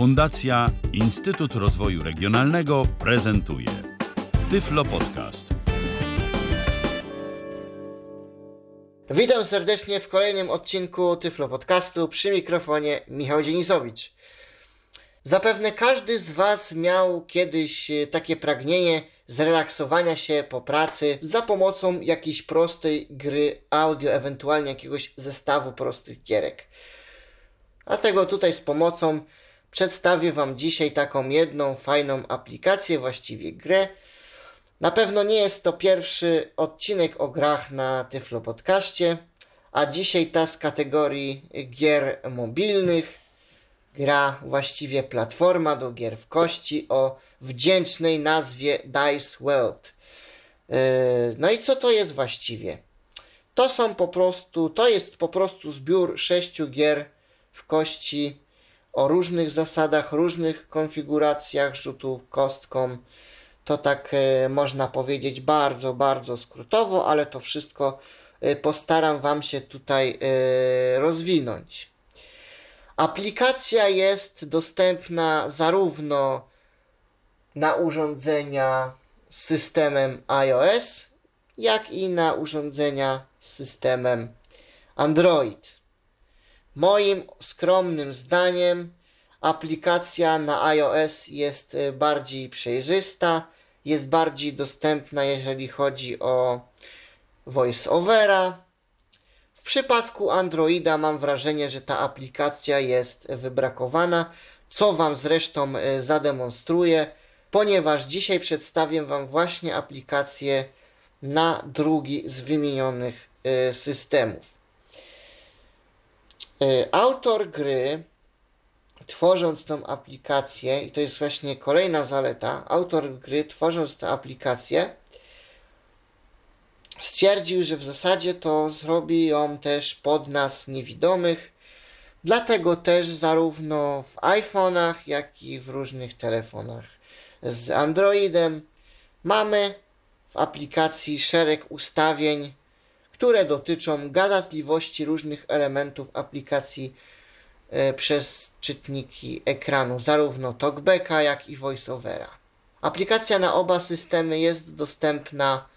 Fundacja Instytut Rozwoju Regionalnego prezentuje Tyflo Podcast. Witam serdecznie w kolejnym odcinku Tyflo Podcastu przy mikrofonie Michał Dzienisowicz. Zapewne każdy z Was miał kiedyś e, takie pragnienie zrelaksowania się po pracy za pomocą jakiejś prostej gry audio, ewentualnie jakiegoś zestawu prostych gierek. Dlatego tutaj z pomocą przedstawię Wam dzisiaj taką jedną fajną aplikację, właściwie grę. Na pewno nie jest to pierwszy odcinek o grach na Tyflo Podcaście, a dzisiaj ta z kategorii gier mobilnych, gra właściwie platforma do gier w kości o wdzięcznej nazwie Dice World. Yy, no i co to jest właściwie? To są po prostu, to jest po prostu zbiór sześciu gier w kości o różnych zasadach, różnych konfiguracjach rzutów kostką. To tak e, można powiedzieć bardzo, bardzo skrótowo, ale to wszystko e, postaram Wam się tutaj e, rozwinąć. Aplikacja jest dostępna zarówno na urządzenia z systemem iOS, jak i na urządzenia z systemem Android. Moim skromnym zdaniem aplikacja na iOS jest y, bardziej przejrzysta, jest bardziej dostępna, jeżeli chodzi o voiceovera. W przypadku Androida mam wrażenie, że ta aplikacja jest wybrakowana, co Wam zresztą y, zademonstruję, ponieważ dzisiaj przedstawię Wam właśnie aplikację na drugi z wymienionych y, systemów. E, autor gry, tworząc tą aplikację, i to jest właśnie kolejna zaleta, autor gry, tworząc tę aplikację, stwierdził, że w zasadzie to zrobi ją też pod nas niewidomych. Dlatego też zarówno w iPhone'ach, jak i w różnych telefonach z Androidem mamy w aplikacji szereg ustawień które dotyczą gadatliwości różnych elementów aplikacji e, przez czytniki ekranu, zarówno TalkBacka, jak i VoiceOvera. Aplikacja na oba systemy jest dostępna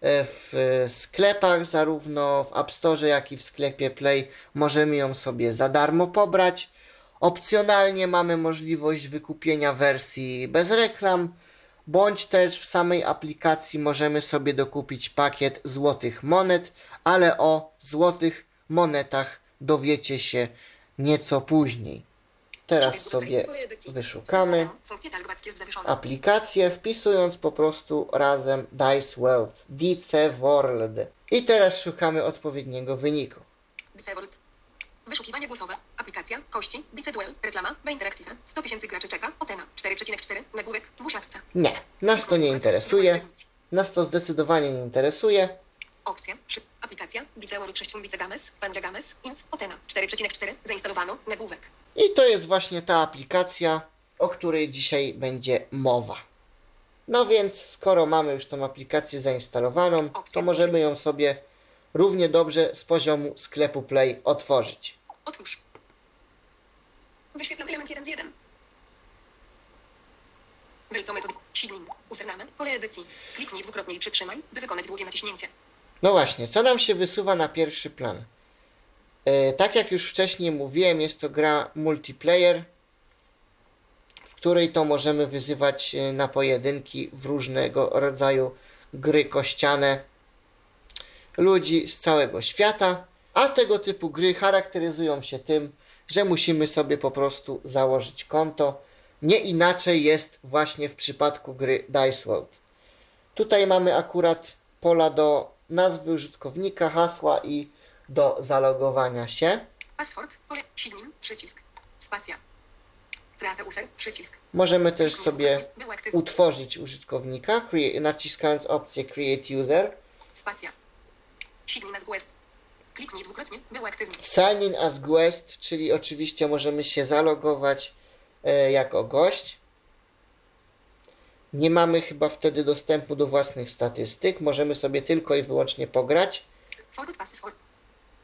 e, w sklepach, zarówno w App Store, jak i w sklepie Play. Możemy ją sobie za darmo pobrać. Opcjonalnie mamy możliwość wykupienia wersji bez reklam bądź też w samej aplikacji możemy sobie dokupić pakiet złotych monet, ale o złotych monetach dowiecie się nieco później. Teraz sobie wyszukamy aplikację, wpisując po prostu razem Dice World, Dice World. I teraz szukamy odpowiedniego wyniku. Wyszukiwanie głosowe. Aplikacja. Kości. Biceduel. Reklama. B Interactive. 100 tysięcy graczy czeka. Ocena. 4,4. Nagłówek. W usiadce. Nie, nas to nie interesuje. Nas to zdecydowanie nie interesuje. Opcja. Przy. Aplikacja. Biceworld 6 Bicegames. Pangames. Inc. Ocena. 4,4. Zainstalowano. Nagłówek. I to jest właśnie ta aplikacja, o której dzisiaj będzie mowa. No więc, skoro mamy już tą aplikację zainstalowaną, to możemy ją sobie równie dobrze z poziomu sklepu Play otworzyć. Otwórz. Wyświetlam element 1 z 1. Wielco metody. Silnik. Username. Pole edycji. Kliknij dwukrotnie i przytrzymaj, by wykonać długie naciśnięcie. No właśnie, co nam się wysuwa na pierwszy plan? E, tak jak już wcześniej mówiłem, jest to gra multiplayer, w której to możemy wyzywać e, na pojedynki w różnego rodzaju gry kościane ludzi z całego świata, a tego typu gry charakteryzują się tym, że musimy sobie po prostu założyć konto. Nie inaczej jest właśnie w przypadku gry Dice World. Tutaj mamy akurat pola do nazwy użytkownika, hasła i do zalogowania się. Password, pole, silnik, przycisk, spacja. User, przycisk. Możemy też sobie utworzyć użytkownika, naciskając opcję Create User. Spacja. Sign in as guest. Kliknij dwukrotnie, był aktywny. Sign in as guest, czyli oczywiście możemy się zalogować e, jako gość. Nie mamy chyba wtedy dostępu do własnych statystyk. Możemy sobie tylko i wyłącznie pograć. Forgot password.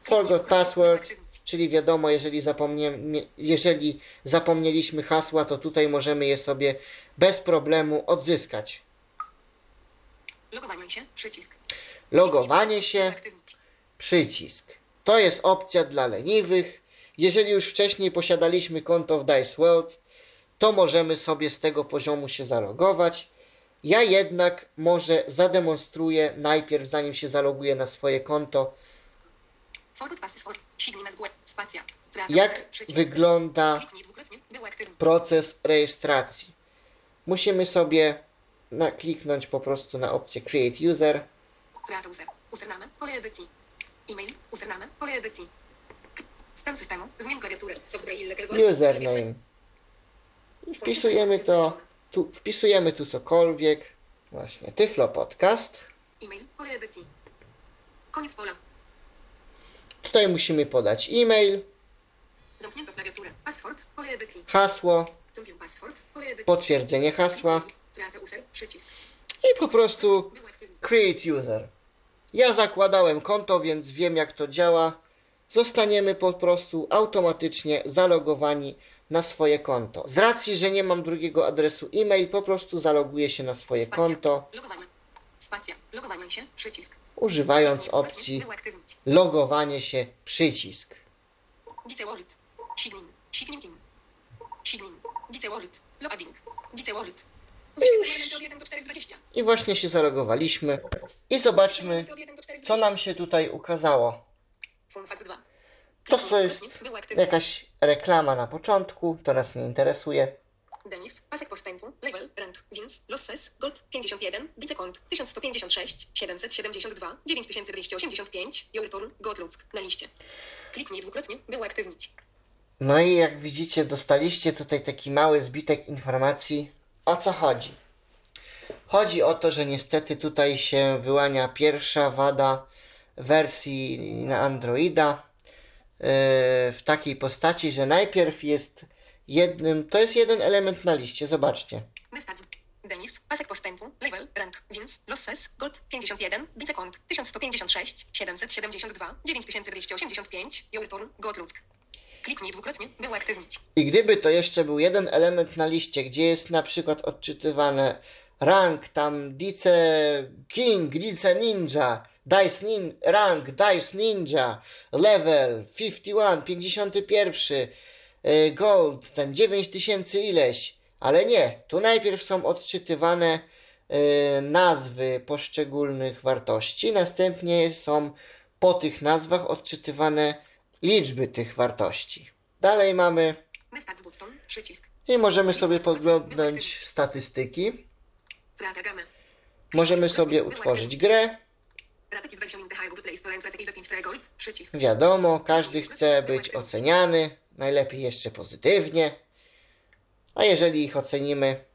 Forgot password, czyli wiadomo, jeżeli, zapomnie, jeżeli zapomnieliśmy hasła, to tutaj możemy je sobie bez problemu odzyskać. Logowanie się, przycisk. Logowanie się, przycisk. To jest opcja dla leniwych. Jeżeli już wcześniej posiadaliśmy konto w Dice World, to możemy sobie z tego poziomu się zalogować. Ja jednak może zademonstruję najpierw, zanim się zaloguję na swoje konto, jak wygląda proces rejestracji. Musimy sobie na, kliknąć po prostu na opcję Create User. Zrata user. Username. Pole edycji. E-mail. Username. Pole edycji. Stan systemu. Zmień illegal. Username. I wpisujemy to, tu, wpisujemy tu cokolwiek. Właśnie, Tyflo Podcast. E-mail. Pole edycji. Koniec pola. Tutaj musimy podać e-mail, Zamknięto klawiaturę. Password. Pole edycji. hasło, potwierdzenie hasła user. Przycisk. i po prostu. Create User. Ja zakładałem konto, więc wiem jak to działa. Zostaniemy po prostu automatycznie zalogowani na swoje konto. Z racji, że nie mam drugiego adresu e-mail, po prostu zaloguję się na swoje Spacja. konto, Logowanie. Spacja. Logowanie się. Przycisk. używając opcji logowanie się przycisk. Signin. Signin in. Signin. Dice Wallet. Loading. Dice Wallet. Wyświetlenie od 1 do 4 z 20. I właśnie się zalogowaliśmy i zobaczmy, Od 1 do 4 z co 20. nam się tutaj ukazało. Fun fact 2. To co jest jakaś reklama na początku, to nas nie interesuje. Denis, pasek postępu, level, rank, wins, losses, gold 51, wicekont 1156, 772, 9285, your turn, god ludzk, na liście. Kliknij dwukrotnie, by uaktywnić. No i jak widzicie, dostaliście tutaj taki mały zbitek informacji. O co chodzi? Chodzi o to, że niestety tutaj się wyłania pierwsza wada wersji na Androida yy, w takiej postaci, że najpierw jest jednym, to jest jeden element na liście, zobaczcie. Denis, pasek postępu, level, rank, wins, losses, gold 51, wicekont 1156, 772, 9285, your turn, god ludzk. Kliknij dwukrotnie, by uaktywnić. I gdyby to jeszcze był jeden element na liście, gdzie jest na przykład odczytywane rank, tam Dice King, Dice Ninja, Dice nin, rank, Dice Ninja, level 51, 51, y, gold, tam 9000 ileś, ale nie, tu najpierw są odczytywane y, nazwy poszczególnych wartości, następnie są po tych nazwach odczytywane liczby tych wartości. Dalej mamy i możemy sobie podglądnąć statystyki. Możemy sobie utworzyć grę. Ratek is version in the high Google Play Store and Ratek 5 Free Gold, przycisk. Wiadomo, każdy chce być oceniany, najlepiej jeszcze pozytywnie. A jeżeli ich ocenimy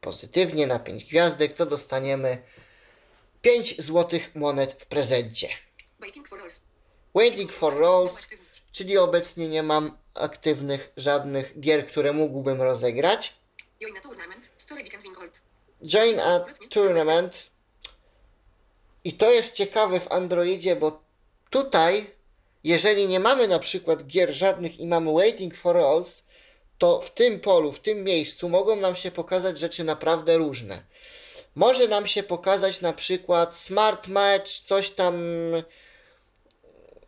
pozytywnie na 5 gwiazdek, to dostaniemy 5 złotych monet w prezencie. Waiting for rolls. Waiting for Rolls, czyli obecnie nie mam aktywnych żadnych gier, które mógłbym rozegrać. Join a tournament, Story Weekend Win Gold. Join a Tournament. I to jest ciekawe w Androidzie, bo tutaj, jeżeli nie mamy na przykład gier żadnych i mamy Waiting for Rolls, to w tym polu, w tym miejscu mogą nam się pokazać rzeczy naprawdę różne. Może nam się pokazać na przykład Smart Match, coś tam.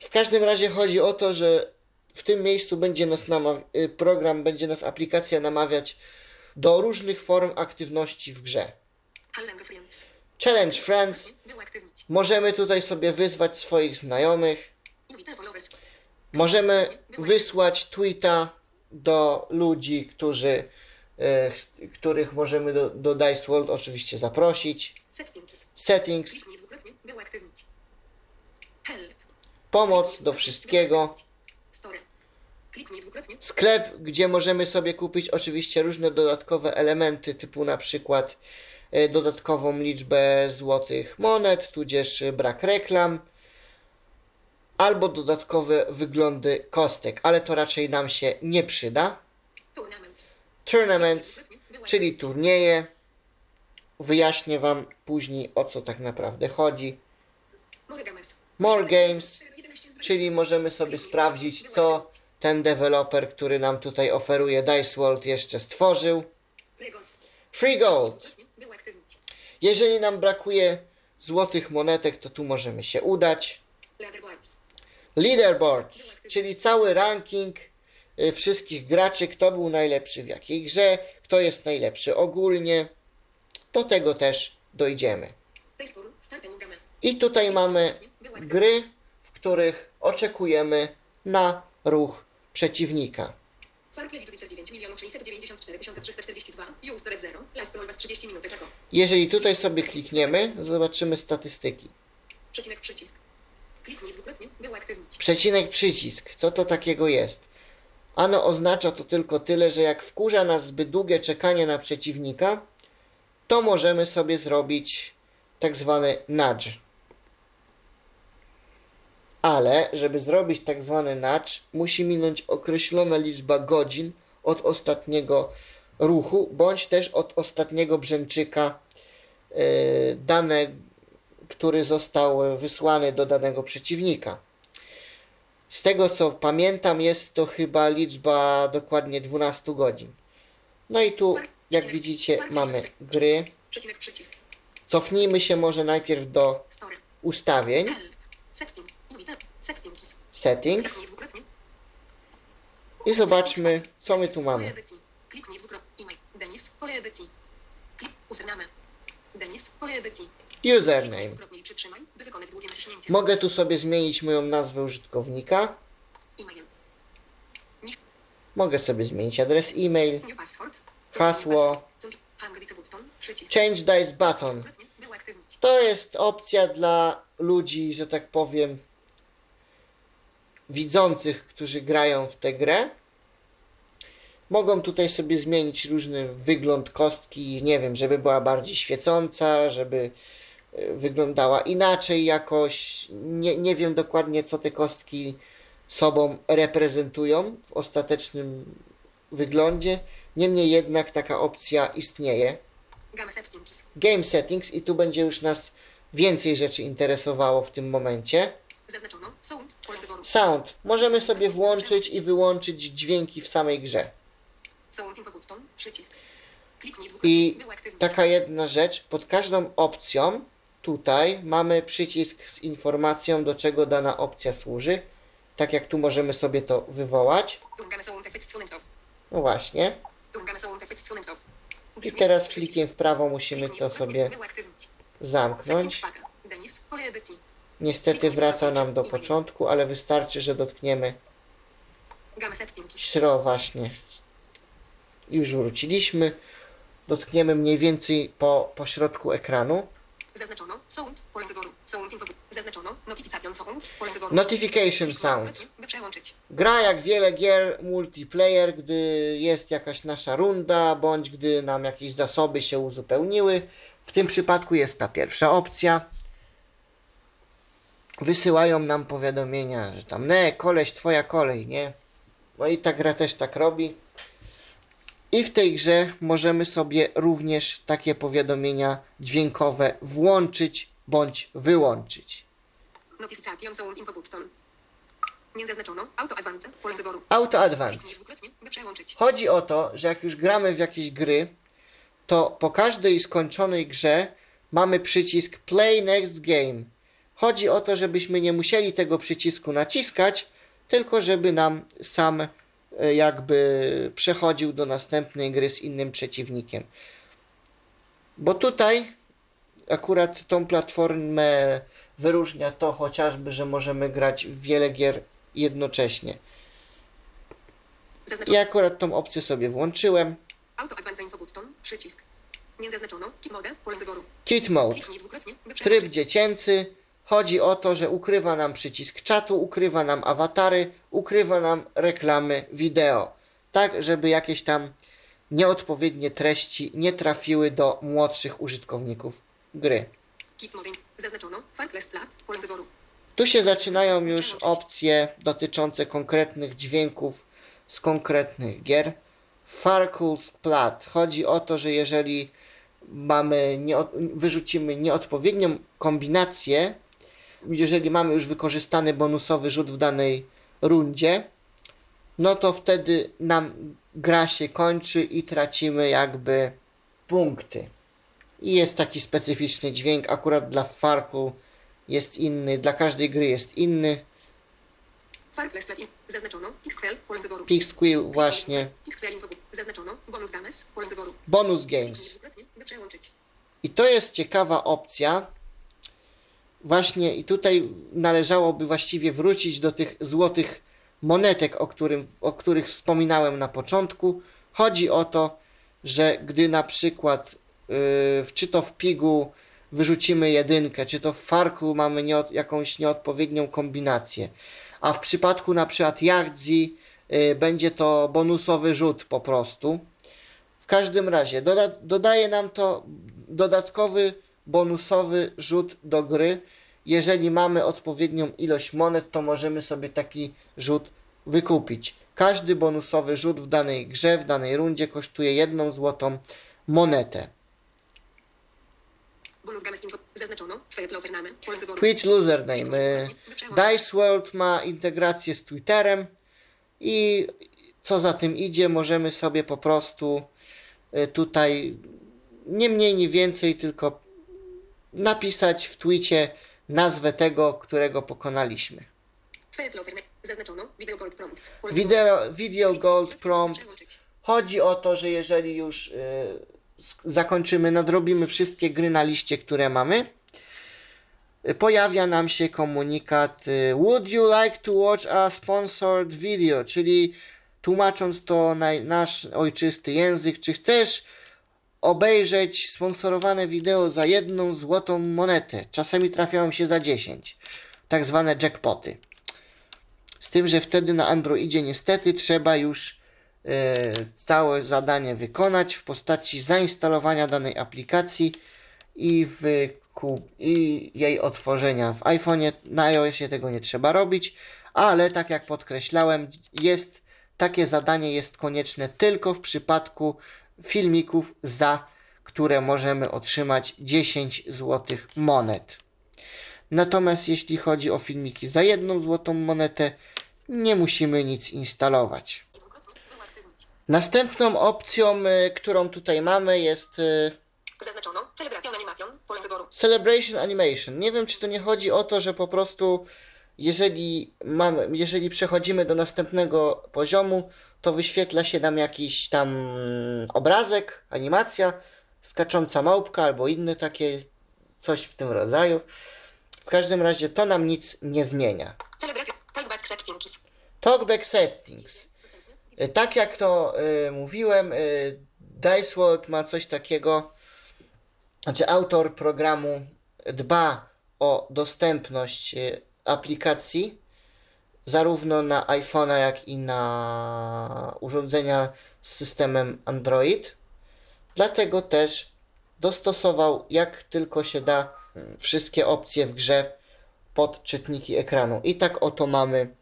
W każdym razie chodzi o to, że w tym miejscu będzie nas namaw- y, program, będzie nas aplikacja namawiać do różnych form aktywności w grze. Challenge Friends. Możemy tutaj sobie wyzwać swoich znajomych. Możemy wysłać tweeta do ludzi, którzy, ch- których możemy do, do Dice World oczywiście zaprosić. Settings. Settings. Help. Pomoc do wszystkiego. Sklep, gdzie możemy sobie kupić oczywiście różne dodatkowe elementy, typu na przykład e, dodatkową liczbę złotych monet, tudzież brak reklam, albo dodatkowe wyglądy kostek, ale to raczej nam się nie przyda. Tournament. Tournaments, czyli turnieje. Wyjaśnię Wam później o co tak naprawdę chodzi. More Games. Czyli możemy sobie sprawdzić, co ten deweloper, który nam tutaj oferuje Dice World jeszcze stworzył. Free Gold. Jeżeli nam brakuje złotych monetek, to tu możemy się udać. Leaderboards. Czyli cały ranking y, wszystkich graczy, kto był najlepszy w jakiej grze, kto jest najlepszy ogólnie. Do tego też dojdziemy. I tutaj mamy gry, w których oczekujemy na ruch przeciwnika. Farplay Widowice 9 milionów 694 342. Use red 0. Last roll was 30 minut Sako. Jeżeli tutaj sobie klikniemy, zobaczymy statystyki. Przecinek przycisk. Kliknij dwukrotnie, by uaktywnić. Przecinek przycisk. Co to takiego jest? Ano oznacza to tylko tyle, że jak wkurza nas zbyt długie czekanie na przeciwnika, to możemy sobie zrobić tak zwany nudge. Ale, żeby zrobić tak zwany nudge, musi minąć określona liczba godzin od ostatniego ruchu, bądź też od ostatniego brzęczyka yy, dane, który został wysłany do danego przeciwnika. Z tego co pamiętam, jest to chyba liczba dokładnie 12 godzin. No i tu, jak widzicie, mamy gry. Cofnijmy się może najpierw do ustawień. Setting. Settings. settings i zobaczmy, co my tu mamy. Kliknij dwukrotnie. E-mail. Denis. Pole edycji. Username. Denis. Pole edycji. Username. Mogę tu sobie zmienić moją nazwę użytkownika. E-mail. Mogę sobie zmienić adres e-mail. Hasło. Change Dice Button. To jest opcja dla ludzi, że tak powiem, widzących, którzy grają w tę grę. Mogą tutaj sobie zmienić różny wygląd kostki, nie wiem, żeby była bardziej świecąca, żeby e, wyglądała inaczej jakoś. Nie, nie wiem dokładnie, co te kostki sobą reprezentują w ostatecznym wyglądzie. Niemniej jednak taka opcja istnieje. Game settings. Game Settings i tu będzie już nas więcej rzeczy interesowało w tym momencie. Zaznaczono. Sound. Pole wyboru. Sound. Możemy sobie włączyć i wyłączyć dźwięki w samej grze. Sound info button. Przycisk. Kliknij I taka jedna rzecz, pod każdą opcją tutaj mamy przycisk z informacją, do czego dana opcja służy. Tak jak tu możemy sobie to wywołać. No właśnie. I teraz klikiem w prawo musimy to sobie zamknąć. Setting szpaga. Denis. Pole edycji. Niestety wraca nam do początku, ale wystarczy, że dotkniemy. Śro właśnie. Już wróciliśmy. Dotkniemy mniej więcej po, po środku ekranu. Zaznaczono. Sound. Pole wyboru. Sound info. Zaznaczono. Notification sound. Pole wyboru. Notification sound. Gra jak wiele gier multiplayer, gdy jest jakaś nasza runda, bądź gdy nam jakieś zasoby się uzupełniły. W tym przypadku jest ta pierwsza opcja. Wysyłają nam powiadomienia, że tam, ne, koleś, twoja kolej, nie? No i ta gra też tak robi. I w tej grze możemy sobie również takie powiadomienia dźwiękowe włączyć bądź wyłączyć. Notification sound info button. Nie zaznaczono. Auto advance. Pole wyboru. Auto Advance. Chodzi o to, że jak już gramy w jakieś gry, to po każdej skończonej grze mamy przycisk Play Next Game. Chodzi o to, żebyśmy nie musieli tego przycisku naciskać, tylko żeby nam sam e, jakby przechodził do następnej gry z innym przeciwnikiem. Bo tutaj akurat tą platformę wyróżnia to chociażby, że możemy grać w wiele gier jednocześnie. Zaznaczono. I akurat tą opcję sobie włączyłem. Auto advance info button. Przycisk. Nie zaznaczono. Kit mode. Pole wyboru. Kit Mode. Kliknij dwukrotnie, by Tryb dziecięcy. Chodzi o to, że ukrywa nam przycisk czatu, ukrywa nam awatary, ukrywa nam reklamy wideo. Tak, żeby jakieś tam nieodpowiednie treści nie trafiły do młodszych użytkowników gry. Kit mode. Zaznaczono. Farkless plat. Pole wyboru. Tu się zaczynają już opcje dotyczące konkretnych dźwięków z konkretnych gier. Farkles Plat. Chodzi o to, że jeżeli mamy nieod- wyrzucimy nieodpowiednią kombinację jeżeli mamy już wykorzystany bonusowy rzut w danej rundzie, no to wtedy nam gra się kończy i tracimy jakby punkty. I jest taki specyficzny dźwięk, akurat dla Farku jest inny, dla każdej gry jest inny. Zaznaczono. Pixquel. Pole wyboru. Pixquill właśnie, Pixquel. Zaznaczono. Bonus games. Pole wyboru. bonus games. I to jest ciekawa opcja. Właśnie i tutaj należałoby właściwie wrócić do tych złotych monetek, o, którym, o których wspominałem na początku. Chodzi o to, że gdy na przykład yy, czy to w pigu wyrzucimy jedynkę, czy to w farku mamy jakąś nieodpowiednią kombinację, a w przypadku na przykład Yardzi yy, będzie to bonusowy rzut po prostu. W każdym razie doda dodaje nam to dodatkowy bonusowy rzut do gry. Jeżeli mamy odpowiednią ilość monet, to możemy sobie taki rzut wykupić. Każdy bonusowy rzut w danej grze, w danej rundzie kosztuje jedną złotą monetę. Twitch username. y, Dice World ma integrację z Twitterem i co za tym idzie, możemy sobie po prostu y, tutaj nie mniej, nie więcej, tylko napisać w Twicie nazwę tego, którego pokonaliśmy. Zaznaczono. Video gold prompt. Video, video Gold. Prompt. Chodzi o to, że jeżeli już y, zakończymy, nadrobimy wszystkie gry na liście, które mamy, y, pojawia nam się komunikat y, Would you like to watch a sponsored video? Czyli tłumacząc to na nasz ojczysty język, czy chcesz obejrzeć sponsorowane wideo za jedną złotą monetę? Czasami trafiają się za 10. Tak zwane jackpoty. Z tym, że wtedy na Androidzie niestety trzeba już e, całe zadanie wykonać w postaci zainstalowania danej aplikacji i, i jej otworzenia w iPhone'ie. Na iOSie tego nie trzeba robić, ale tak jak podkreślałem, jest takie zadanie jest konieczne tylko w przypadku filmików, za które możemy otrzymać 10 zł monet. Natomiast jeśli chodzi o filmiki za jedną złotą monetę, nie musimy nic instalować. Następną opcją, y, którą tutaj mamy, jest y, Zaznaczono. Celebration animation. Pole wyboru. Celebration Animation. Nie wiem, czy to nie chodzi o to, że po prostu jeżeli, mamy, jeżeli przechodzimy do następnego poziomu, to wyświetla się nam jakiś tam obrazek, animacja, skacząca małpka albo inne takie coś w tym rodzaju. W każdym razie to nam nic nie zmienia. Talkback settings. Talkback settings. Y, Tak jak to y, mówiłem, y, Dice World ma coś takiego, znaczy autor programu dba o dostępność y, aplikacji zarówno na iPhone'a, jak i na urządzenia z systemem Android. Dlatego też dostosował jak tylko się da wszystkie opcje w grze pod czytniki ekranu. I tak oto mamy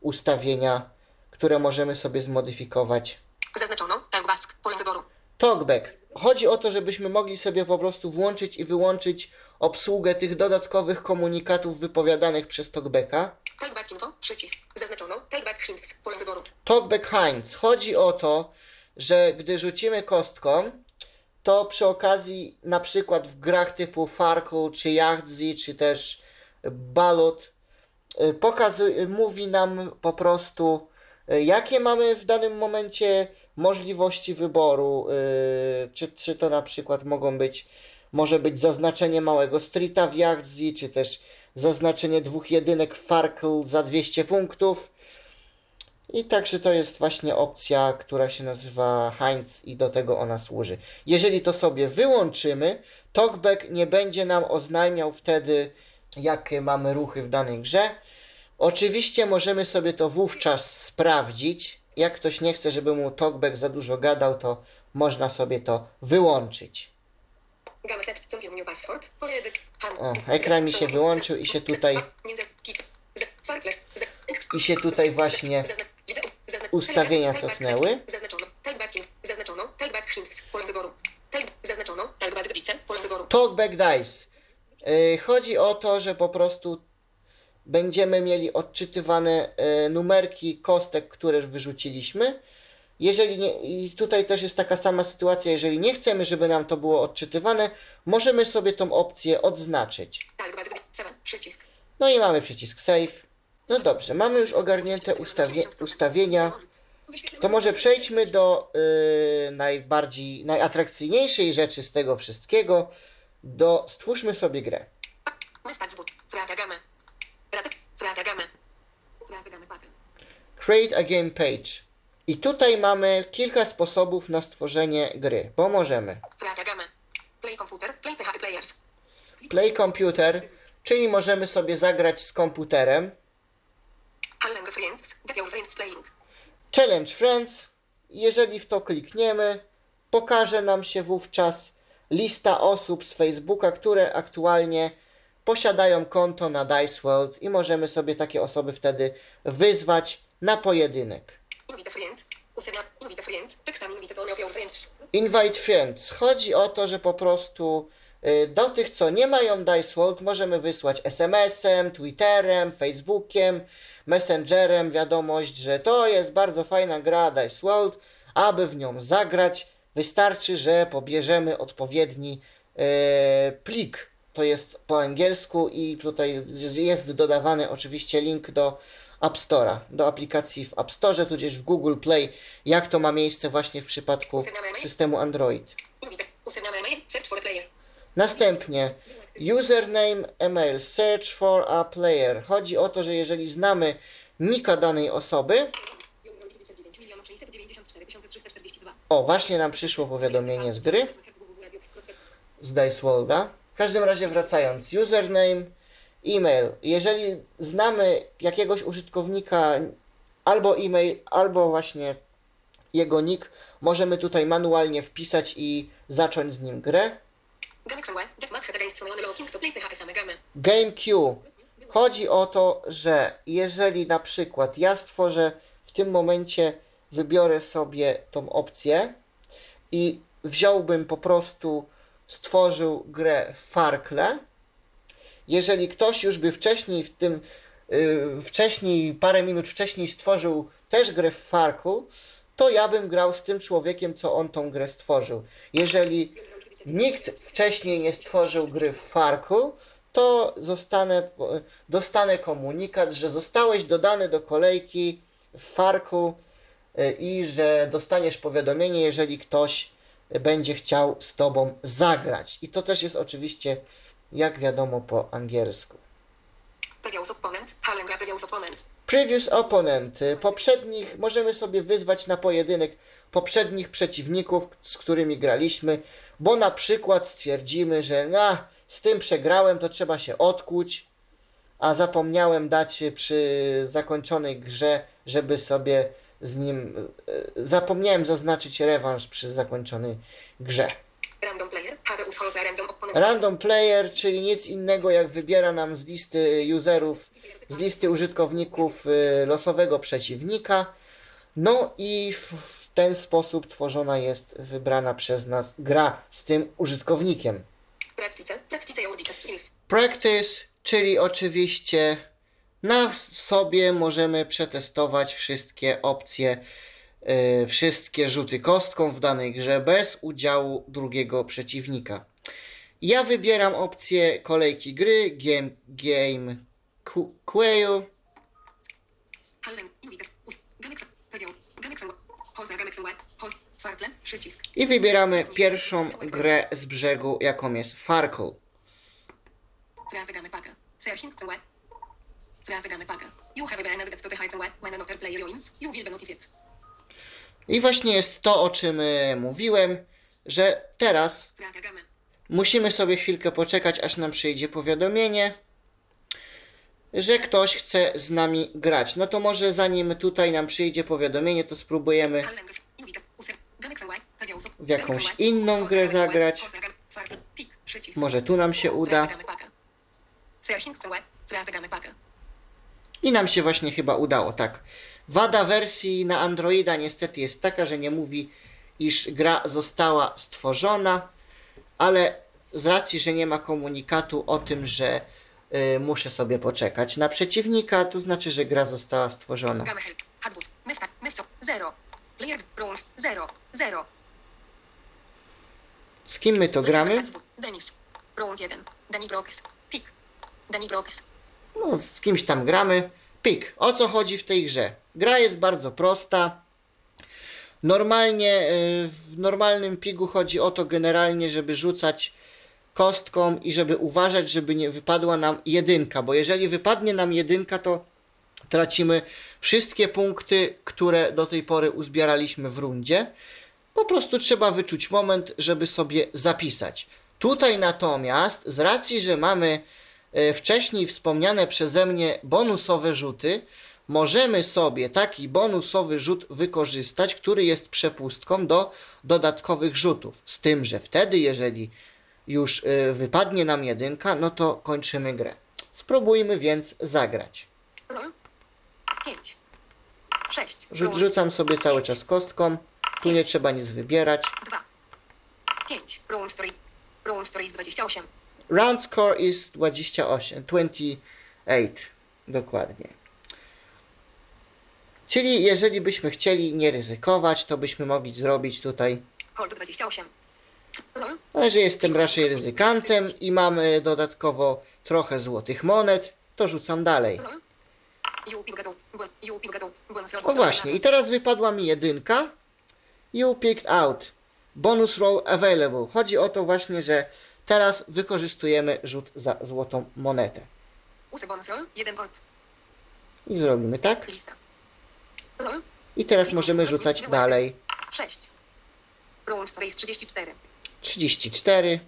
ustawienia, które możemy sobie zmodyfikować. Zaznaczono. Talkback. Pole wyboru. Talkback. Chodzi o to, żebyśmy mogli sobie po prostu włączyć i wyłączyć obsługę tych dodatkowych komunikatów wypowiadanych przez Talkbacka. Talkback info. Przycisk. Zaznaczono. Talkback hints. Pole wyboru. Talkback Heinz. Chodzi o to, że gdy rzucimy kostką, to przy okazji na przykład w grach typu Farkle, czy Yahtzee, czy też Ballot y, pokazuje, mówi nam po prostu y, jakie mamy w danym momencie możliwości wyboru, y, czy, czy to na przykład mogą być, może być zaznaczenie małego streeta w Yahtzee, czy też zaznaczenie dwóch jedynek Farkle za 200 punktów. I także to jest właśnie opcja, która się nazywa Heinz i do tego ona służy. Jeżeli to sobie wyłączymy, Talkback nie będzie nam oznajmiał wtedy, jakie mamy ruchy w danej grze. Oczywiście możemy sobie to wówczas sprawdzić. Jak ktoś nie chce, żeby mu Talkback za dużo gadał, to można sobie to wyłączyć. New password. Pole edyt. O, ekran mi się wyłączył i się tutaj-. I się tutaj właśnie ustawienia cofnęły. Talkback dice. Yy, chodzi o to, że po prostu będziemy mieli odczytywane e, numerki kostek, które wyrzuciliśmy. Jeżeli nie, i tutaj też jest taka sama sytuacja, jeżeli nie chcemy, żeby nam to było odczytywane, możemy sobie tą opcję odznaczyć. Talk bazy. 7. Przycisk. No i mamy przycisk save. No dobrze, mamy już ogarnięte ustawie, ustawienia. To może przejdźmy do y, najbardziej, najatrakcyjniejszej rzeczy z tego wszystkiego. Do stwórzmy sobie grę. Pakę. Create a game page. I tutaj mamy kilka sposobów na stworzenie gry, bo możemy. Play computer. Play PHP players. play computer, czyli możemy sobie zagrać z komputerem. Challenge friends. Get your friends playing. Challenge Friends. Jeżeli w to klikniemy, pokaże nam się wówczas lista osób z Facebooka, które aktualnie posiadają konto na Dice World i możemy sobie takie osoby wtedy wyzwać na pojedynek. Invite friend. Invite friend. Invite friends. Invite Friends. Chodzi o to, że po prostu y, do tych, co nie mają Dice World, możemy wysłać SMS-em, Twitterem, Facebookiem, Messengerem wiadomość, że to jest bardzo fajna gra Dice World, aby w nią zagrać, wystarczy, że pobierzemy odpowiedni y, plik. To jest po angielsku i tutaj jest dodawany oczywiście link do App Store'a, do aplikacji w App Store, tudzież w Google Play, jak to ma miejsce właśnie w przypadku systemu Android. Player. Następnie username, email, search for a player. Chodzi o to, że jeżeli znamy nika danej osoby, 9 milionów 694 342. o właśnie nam przyszło powiadomienie z gry, z Dice Worlda. W każdym razie wracając, username, e-mail. Jeżeli znamy jakiegoś użytkownika, albo e-mail, albo właśnie jego nick, możemy tutaj manualnie wpisać i zacząć z nim grę. GameQ. Chodzi o to, że jeżeli na przykład ja stworzę w tym momencie, wybiorę sobie tą opcję i wziąłbym po prostu, stworzył grę w Farkle, jeżeli ktoś już by wcześniej w tym, yy, wcześniej, parę minut wcześniej stworzył też grę w Farku, to ja bym grał z tym człowiekiem, co on tą grę stworzył. Jeżeli nikt wcześniej nie stworzył gry w Farku, to zostanę, dostanę komunikat, że zostałeś dodany do kolejki w Farku y, i że dostaniesz powiadomienie, jeżeli ktoś będzie chciał z tobą zagrać. I to też jest oczywiście, jak wiadomo, po angielsku. Previous opponent. Challenge previous opponent. Previous opponent. Poprzednich możemy sobie wyzwać na pojedynek poprzednich przeciwników, z którymi graliśmy, bo na przykład stwierdzimy, że na, z tym przegrałem, to trzeba się odkuć, a zapomniałem dać przy zakończonej grze, żeby sobie z nim. y, Zapomniałem zaznaczyć rewanż przy zakończonej grze. Random player. Have random opponent. Random player, czyli nic innego jak wybiera nam z listy userów, z listy użytkowników y, losowego przeciwnika. No i w, ten sposób tworzona jest wybrana przez nas gra z tym użytkownikiem. Practice. Practice skills. Practice, czyli oczywiście na sobie możemy przetestować wszystkie opcje, wszystkie rzuty kostką w danej grze bez udziału drugiego przeciwnika. Ja wybieram opcję kolejki gry, game, game Quail, i wybieramy pierwszą grę z brzegu, jaką jest Farkle. You have been added to the high. When another player joins, you will be notified. I właśnie jest to, o czym y, mówiłem, że teraz. Musimy sobie chwilkę poczekać, aż nam przyjdzie powiadomienie, że ktoś chce z nami grać. No to może zanim tutaj nam przyjdzie powiadomienie, to spróbujemy w jakąś inną grę zagrać. Może tu nam się uda. I nam się właśnie chyba udało, tak. Wada wersji na Androida niestety jest taka, że nie mówi, iż gra została stworzona, ale z racji, że nie ma komunikatu o tym, że y, muszę sobie poczekać na przeciwnika, to znaczy, że gra została stworzona. Game help. Hadwood. Mister. Mister. 0. Layered bronze. 0. 0. Z kim my to gramy? Denis. Round 1. Danny Brooks. Pick. Danny Brooks. No, z kimś tam gramy. Pik. O co chodzi w tej grze? Gra jest bardzo prosta. Normalnie y, w normalnym pigu chodzi o to generalnie, żeby rzucać kostką i żeby uważać, żeby nie wypadła nam jedynka, bo jeżeli wypadnie nam jedynka, to tracimy wszystkie punkty, które do tej pory uzbieraliśmy w rundzie. Po prostu trzeba wyczuć moment, żeby sobie zapisać. Tutaj natomiast, z racji, że mamy e, wcześniej wspomniane przeze mnie bonusowe rzuty, możemy sobie taki bonusowy rzut wykorzystać, który jest przepustką do dodatkowych rzutów. Z tym, że wtedy, jeżeli już e, wypadnie nam jedynka, no to kończymy grę. Spróbujmy więc zagrać. Roll. 5. 6. Rzu- rzucam sobie cały czas kostką. Tu nie trzeba nic wybierać. 2. 5. Roll story. Roll story jest 28. Round score is 28, 28, dokładnie. Czyli jeżeli byśmy chcieli nie ryzykować, to byśmy mogli zrobić tutaj, Hold 28. Roll. ale że jestem raczej ryzykantem i mamy dodatkowo trochę złotych monet, to rzucam dalej. O właśnie, i teraz wypadła mi jedynka. You picked out. Bonus roll available. Chodzi o to właśnie, że teraz wykorzystujemy rzut za złotą monetę. Use bonus roll. 1 gold. I zrobimy tak. I teraz możemy rzucać dalej. 6. Roll jest 34. 34.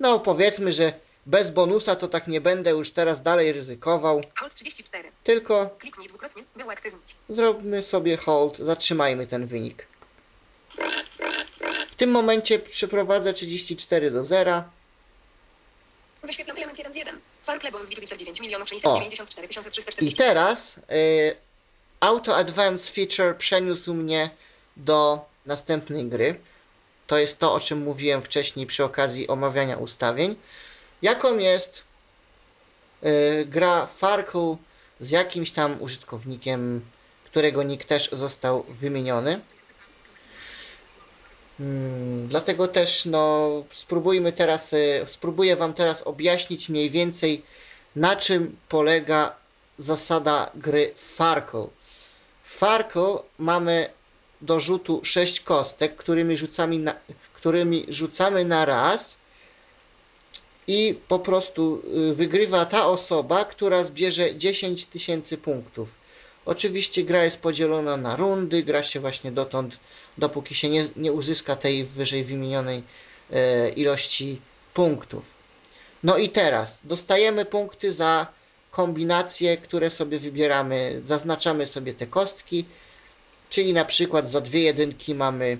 No powiedzmy, że bez bonusa to tak nie będę już teraz dalej ryzykował. Hold 34. Tylko Kliknij dwukrotnie, by uaktywnić. zróbmy sobie hold, zatrzymajmy ten wynik. W tym momencie przeprowadzę 34 do 0. Wyświetlam element 1 z 1. Farkle bonus Witwicer 9 milionów O. 694 I 340. teraz y, Auto Advance Feature przeniósł mnie do następnej gry. To jest to, o czym mówiłem wcześniej przy okazji omawiania ustawień. Jaką jest y, gra Farkle z jakimś tam użytkownikiem, którego nick też został wymieniony. Hmm, dlatego też no, spróbujmy teraz, y, spróbuję Wam teraz objaśnić mniej więcej na czym polega zasada gry Farkle. W Farkle mamy do rzutu 6 kostek, którymi rzucamy na, którymi rzucamy na raz i po prostu y, wygrywa ta osoba, która zbierze 10 tysięcy punktów. Oczywiście gra jest podzielona na rundy, gra się właśnie dotąd, dopóki się nie, nie uzyska tej wyżej wymienionej e, ilości punktów. No i teraz dostajemy punkty za kombinacje, które sobie wybieramy. Zaznaczamy sobie te kostki, czyli na przykład za dwie jedynki mamy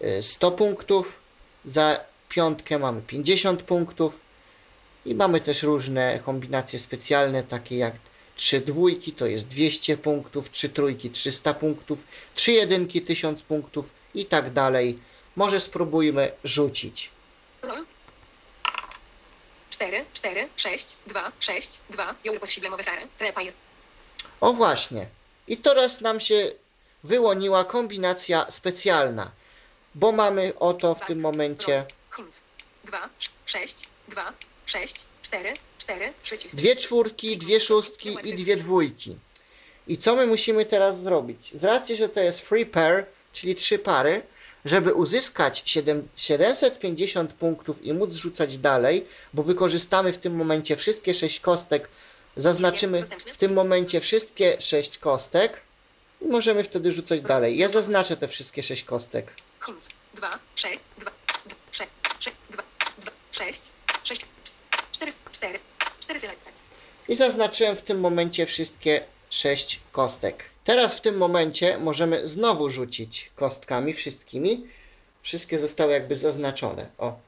e, 100 punktów, za piątkę mamy 50 punktów i mamy też różne kombinacje specjalne, takie jak 3 dwójki to jest 200 punktów, 3 trójki 300 punktów, 3 jedynki 1000 punktów i tak dalej. Może spróbujmy rzucić. Roll. 4, 4, 6, 2, 6, 2. Jour posible sare. Trepire. O właśnie. I teraz nam się wyłoniła kombinacja specjalna, bo mamy oto w tym momencie Hint. 2, 6, 2, 6, 4, 4. Przycisk. dwie czwórki, dwie szóstki i dwie dwójki. I co my musimy teraz zrobić? Z racji, że to jest free pair, czyli trzy pary, żeby uzyskać 7, 750 punktów i móc rzucać dalej, bo wykorzystamy w tym momencie wszystkie 6 kostek, zaznaczymy w tym momencie wszystkie 6 kostek i możemy wtedy rzucać dalej. Ja zaznaczę te wszystkie 6 kostek. Hint. 2, 6, 2, 6, 6, 2, 2, 6, 6, 4, 4, 4 select. I zaznaczyłem w tym momencie wszystkie 6 kostek. Teraz w tym momencie możemy znowu rzucić kostkami wszystkimi. Wszystkie zostały jakby zaznaczone. O,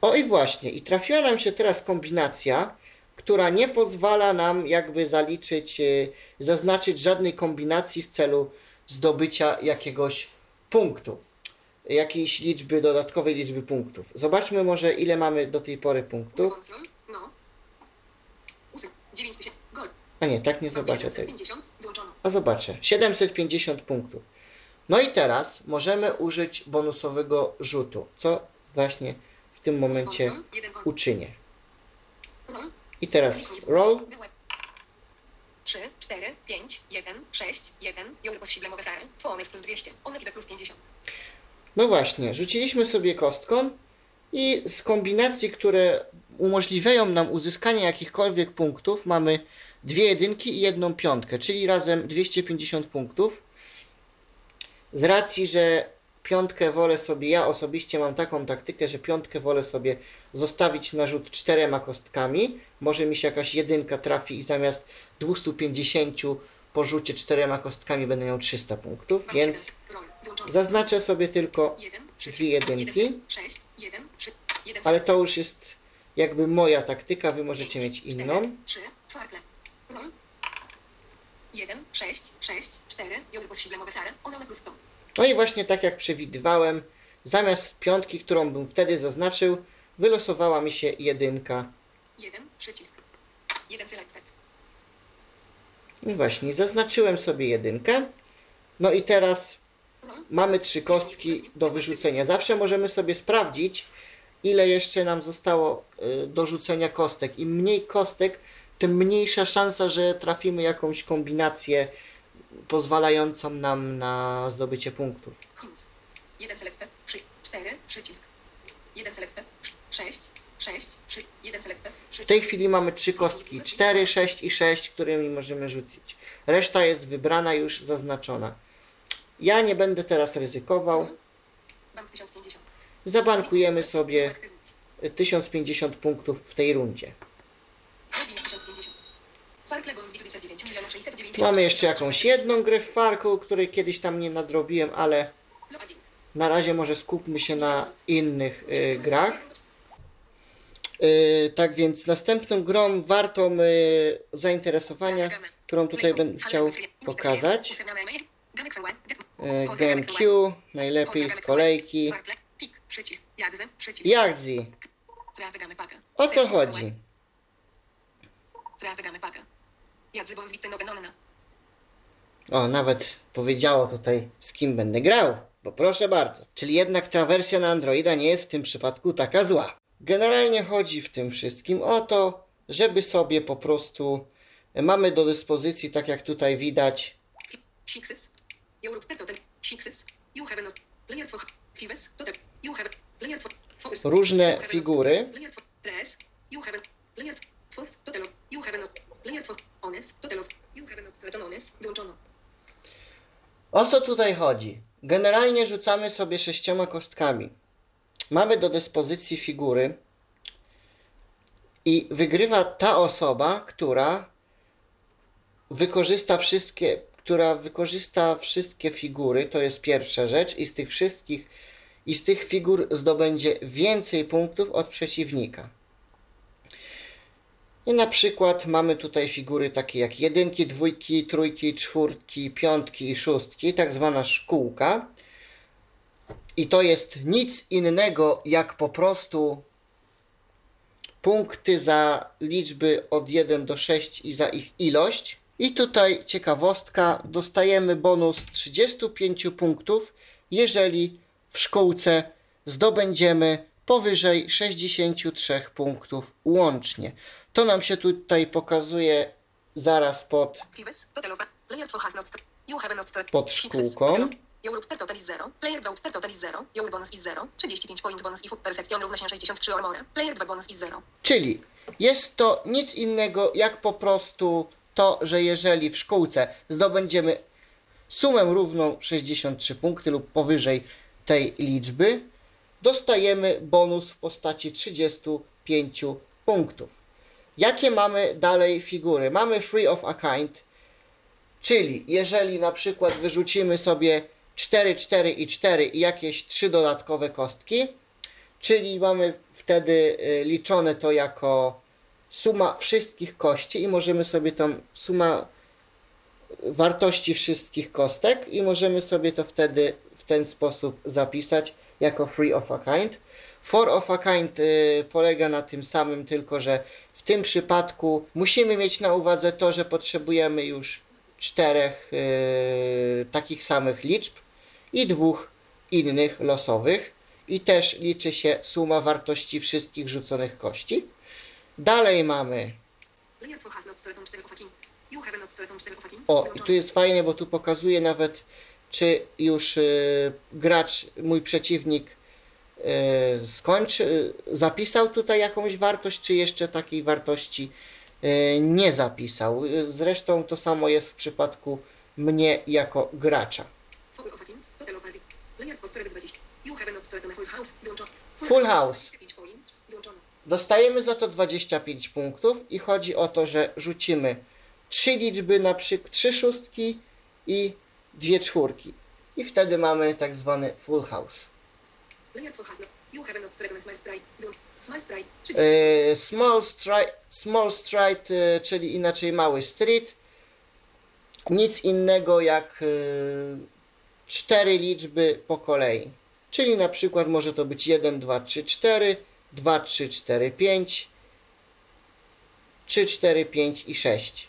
o i właśnie. I trafiła nam się teraz kombinacja, która nie pozwala nam jakby zaliczyć, y, zaznaczyć żadnej kombinacji w celu zdobycia jakiegoś punktu. Jakiejś liczby, dodatkowej liczby punktów. Zobaczmy może ile mamy do tej pory punktów. No. Ósmy. 9000. Gol. A nie, tak nie zobaczę tego. 750. Wyłączono. A zobaczę. 750 punktów. No i teraz możemy użyć bonusowego rzutu, co właśnie w tym momencie uczynię. Mhm. I teraz roll. dwukrotnie. 3, 4, 5, 1, 6, 1. Euro posible sary. Fones plus 200. One FIBE plus 50. No właśnie, rzuciliśmy sobie kostką i z kombinacji, które umożliwiają nam uzyskanie jakichkolwiek punktów, mamy dwie jedynki i jedną piątkę, czyli razem 250 punktów. Z racji, że piątkę wolę sobie, ja osobiście mam taką taktykę, że piątkę wolę sobie zostawić na rzut czterema kostkami. Może mi się jakaś jedynka trafi i zamiast 250 po rzucie czterema kostkami będę miał 300 punktów, więc 700. Zaznaczę sobie tylko 1, dwie jedynki. 6, 1, 3, 1, Ale to już jest jakby moja taktyka, wy możecie mieć inną. 3, czwartle. Roll. 1, 6, 6, 4. Euro posible sary. One plus 100. No i właśnie tak jak przewidywałem, zamiast piątki, którą bym wtedy zaznaczył, wylosowała mi się jedynka. 1, przycisk. 1 selected. I właśnie, zaznaczyłem sobie jedynkę. No i teraz. Mamy trzy kostki do wyrzucenia. Zawsze możemy sobie sprawdzić, ile jeszcze nam zostało y, do rzucenia kostek. Im mniej kostek, tym mniejsza szansa, że trafimy jakąś kombinację pozwalającą nam na zdobycie punktów. 1 selected. Przy, 4, przycisk. 1 selected. 6, 6, przy, 1 selected. W Przycisk. tej chwili mamy trzy kostki, 4, 6 i 6, którymi możemy rzucić. Reszta jest wybrana, już zaznaczona. Ja nie będę teraz ryzykował. Bank 1050. Zabankujemy sobie Aktywność. 1050 punktów w tej rundzie. Login 1050. Farkle bonus 29 milionów 690. Mamy jeszcze jakąś jedną grę w Farkle, której kiedyś tam nie nadrobiłem, ale na razie może skupmy się na innych y, grach. Y, tak więc następną grą wartą y, zainteresowania, którą tutaj będę chciał pokazać, y, GameQ, najlepiej z kolejki. Pakę. o co chodzi? O, nawet powiedziało tutaj, z kim będę grał, bo proszę bardzo. Czyli jednak ta wersja na Androida nie jest w tym przypadku taka zła. Generalnie chodzi w tym wszystkim o to, żeby sobie po prostu mamy do dyspozycji, tak jak tutaj widać. Europe per total. Sixes. You have not. Layer 2. Fives. Total. You have. Layer 2. Focus. Różne figury. Layer 2. Tres. You have. Layer 2. Total. You have not. Layer 2. Honest. Total. You have not. Total honest. Wyłączono. O co tutaj chodzi? Generalnie rzucamy sobie sześcioma kostkami. Mamy do dyspozycji figury i wygrywa ta osoba, która wykorzysta wszystkie, która wykorzysta wszystkie figury, to jest pierwsza rzecz i z tych wszystkich i z tych figur zdobędzie więcej punktów od przeciwnika. I na przykład mamy tutaj figury takie jak jedynki, dwójki, trójki, czwórki, piątki i szóstki, tak zwana szkółka. I to jest nic innego jak po prostu punkty za liczby od 1 do 6 i za ich ilość. I tutaj ciekawostka, dostajemy bonus 35 punktów, jeżeli w szkółce zdobędziemy powyżej 63 punktów łącznie. To nam się tutaj pokazuje zaraz pod Fives. Total. Layer 2 has not. sto- You have not. sto- Pod szkółką. Total. Europe per total is 0. Player 2 per total is 0. Euro bonus is 0. 35 point bonus i food perception równa się 63 or more. Player 2 bonus is 0. Czyli jest to nic innego jak po prostu to, że jeżeli w szkółce zdobędziemy sumę równą 63 punkty lub powyżej tej liczby, dostajemy bonus w postaci 35 punktów. Jakie mamy dalej figury? Mamy free of a kind, czyli jeżeli na przykład wyrzucimy sobie 4, 4 i 4 i jakieś 3 dodatkowe kostki, Czyli mamy wtedy y, liczone to jako suma wszystkich kości i możemy sobie tą suma wartości wszystkich kostek i możemy sobie to wtedy w ten sposób zapisać jako free of a kind. For of a kind y, polega na tym samym, tylko że w tym przypadku musimy mieć na uwadze to, że potrzebujemy już czterech y, takich samych liczb i dwóch innych losowych i też liczy się suma wartości wszystkich rzuconych kości. Dalej mamy Layer 2 has not stored on 4 of a king. You have not stored on 4 of a king. O, i tu jest fajnie, bo tu pokazuje nawet, czy już y, gracz, mój przeciwnik, y, skończy, zapisał tutaj jakąś wartość, czy jeszcze takiej wartości y, nie zapisał. Zresztą to samo jest w przypadku mnie jako gracza. Four of a king. Total of a king. Layer 2 stored 20. You have not stored on a full house. Wyłączone. Full house. 5 points. Wyłączone. Dostajemy za to 25 punktów i chodzi o to, że rzucimy trzy liczby, na przykład trzy szóstki i dwie czwórki. I wtedy mamy tak zwany full house. Layer 2 has not. You have not stored on a small. Wyłączone. Small sprite. 30. E, stride, small stride, e, czyli inaczej mały street. Nic innego jak e, cztery liczby po kolei. Czyli na przykład może to być 1, 2, 3, 4, 2, 3, 4, 5, 3, 4, 5 i 6.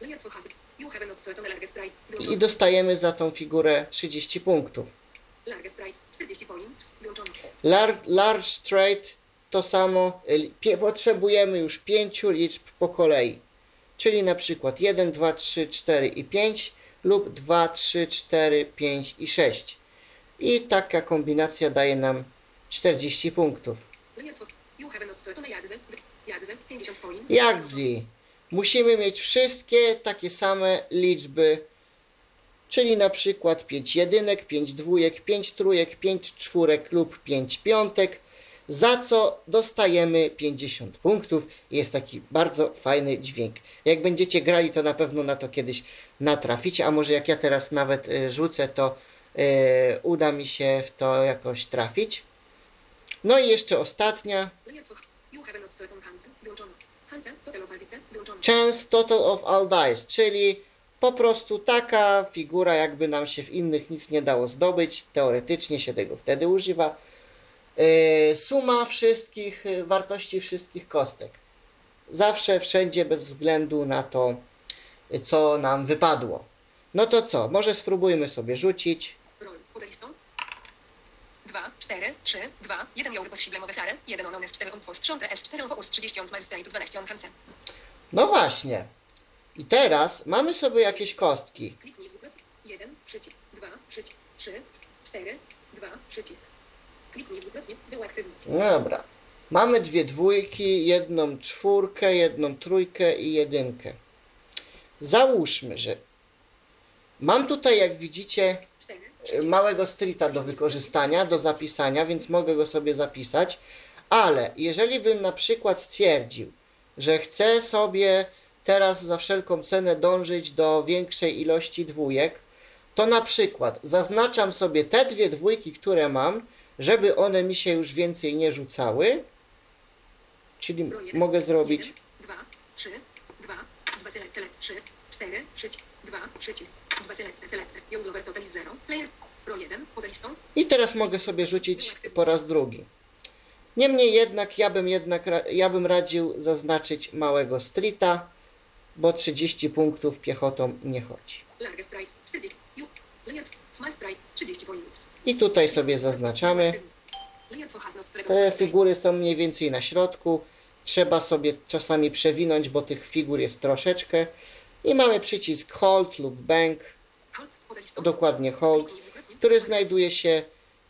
Layer 2 has. You have not stored on a large sprite. I dostajemy za tą figurę 30 punktów. Large sprite. 40 points. Wyłączone. Large, large straight to samo. y, potrzebujemy już pięciu liczb po kolei. Czyli na przykład 1, 2, 3, 4 i 5 lub 2, 3, 4, 5 i 6. I taka kombinacja daje nam 40 punktów. Layer 2. You have not stored on a jagze. Jagze. 50 points. Jagdzi. Musimy mieć wszystkie takie same liczby, czyli na przykład 5 jedynek, 5 dwójek, 5 trójek, 5 czwórek lub 5 piątek, za co dostajemy 50 punktów. Jest taki bardzo fajny dźwięk. Jak będziecie grali, to na pewno na to kiedyś natraficie, a może jak ja teraz nawet y, rzucę, to y, uda mi się w to jakoś trafić. No i jeszcze ostatnia. Layer 2. You have not stored on Hansen. Wyłączone. Hansen. Total of Aldice. Wyłączone. Chance total of all dice, czyli po prostu taka figura, jakby nam się w innych nic nie dało zdobyć. Teoretycznie się tego wtedy używa. Yy, suma wszystkich yy, wartości wszystkich kostek. Zawsze, wszędzie, bez względu na to, co nam wypadło. No to co? Może spróbujmy sobie rzucić. Poza listą. 2, 4, 3, 2, 1 euro pośredniowe sare, 1 on 4 on postrząte S, 4 on urs 30 on straight, 12 on Hansen. No właśnie. I teraz mamy sobie jakieś kostki. Kliknij dwukrotnie. 1, przycisk, 2, przycisk, 3, 4, 2, przycisk. Kliknij dwukrotnie, by uaktywnić. No dobra. Mamy dwie dwójki, jedną czwórkę, jedną trójkę i jedynkę. Załóżmy, że mam tutaj, jak widzicie, 4, przycisk. Małego streeta do wykorzystania, do zapisania, więc mogę go sobie zapisać. Ale jeżeli bym na przykład stwierdził, że chcę sobie teraz za wszelką cenę dążyć do większej ilości dwójek, to na przykład zaznaczam sobie te dwie dwójki, które mam, żeby one mi się już więcej nie rzucały. Czyli jeden, mogę zrobić 1, 2, 3, 2, 2 select, select, 3, 4, przycisk, 2, przycisk, 2 select, select, young lover total is 0, player, roll 1, poza listą, i teraz mogę sobie rzucić po raz drugi. Niemniej jednak ja bym jednak ja bym radził zaznaczyć małego streeta, bo 30 punktów piechotą nie chodzi. large sprite, 40, you, layer, small sprite, 30 points. I tutaj sobie zaznaczamy. Layer 2 has not stored on Te figury są mniej więcej na środku. Trzeba sobie czasami przewinąć, bo tych figur jest troszeczkę. I mamy przycisk Hold lub Bank, dokładnie Hold, który znajduje się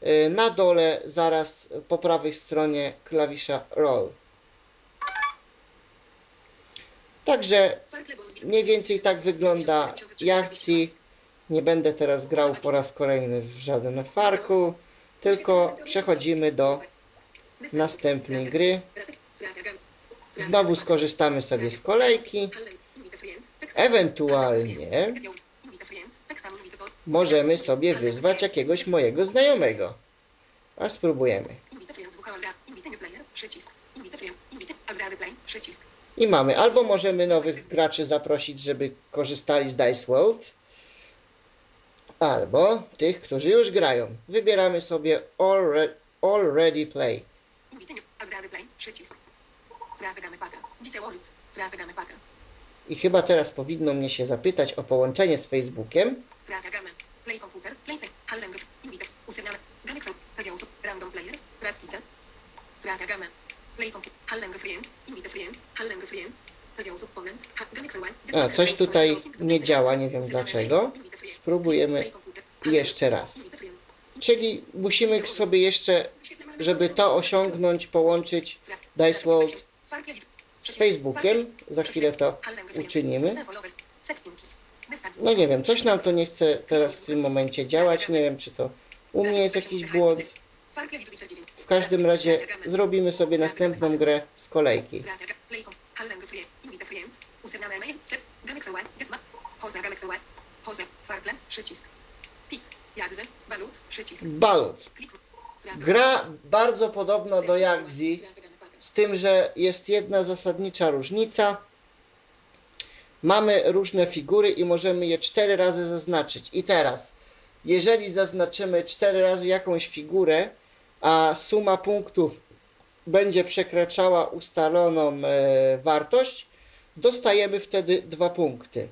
y, na dole, zaraz po prawej stronie klawisza Roll. Także mniej więcej tak wygląda Jachcji. Nie będę teraz grał po raz kolejny w żaden farku, tylko przechodzimy do następnej gry. Znowu skorzystamy sobie z kolejki. Ewentualnie możemy sobie wyzwać jakiegoś mojego znajomego. A spróbujemy. I mamy. Albo możemy nowych graczy zaprosić, żeby korzystali z Dice World. Albo tych, którzy już grają. Wybieramy sobie alre- Already Play. Przycisk. Zreagamy paka. Dice World. Zreagamy paka. I chyba teraz powinno mnie się zapytać o połączenie z Facebookiem. Play komputer. Play. Gamy. Random player. Radkice. Play komputer. Gamy. A, coś tutaj nie działa, nie wiem dlaczego. Spróbujemy jeszcze raz. Czyli musimy sobie jeszcze, żeby to osiągnąć, połączyć Dice World z Facebookiem. Za chwilę to uczynimy. No nie wiem, coś nam to nie chce teraz w tym momencie działać. Nie wiem, czy to u mnie jest jakiś błąd. W każdym razie zrobimy sobie następną grę z kolejki. Balut. Gra bardzo podobna do Yagzi, z tym, że jest jedna zasadnicza różnica. Mamy różne figury i możemy je cztery razy zaznaczyć. I teraz, jeżeli zaznaczymy cztery razy jakąś figurę, a suma punktów będzie przekraczała ustaloną e, wartość, dostajemy wtedy dwa punkty.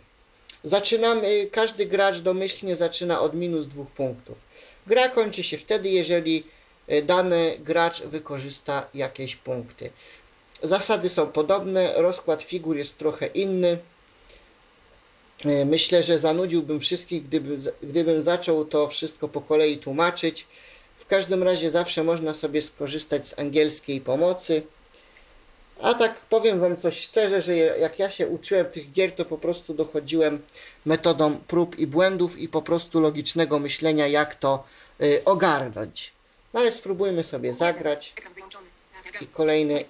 Zaczynamy, każdy gracz domyślnie zaczyna od minus dwóch punktów. Gra kończy się wtedy, jeżeli dany gracz wykorzysta jakieś punkty. Zasady są podobne, rozkład figur jest trochę inny. E, Myślę, że zanudziłbym wszystkich, gdyby, gdybym zaczął to wszystko po kolei tłumaczyć. W każdym razie zawsze można sobie skorzystać z angielskiej pomocy. A tak powiem Wam coś szczerze, że jak ja się uczyłem tych gier, to po prostu dochodziłem metodą prób i błędów i po prostu logicznego myślenia, jak to y, ogarnąć. No ale spróbujmy sobie zagrać. I kolejny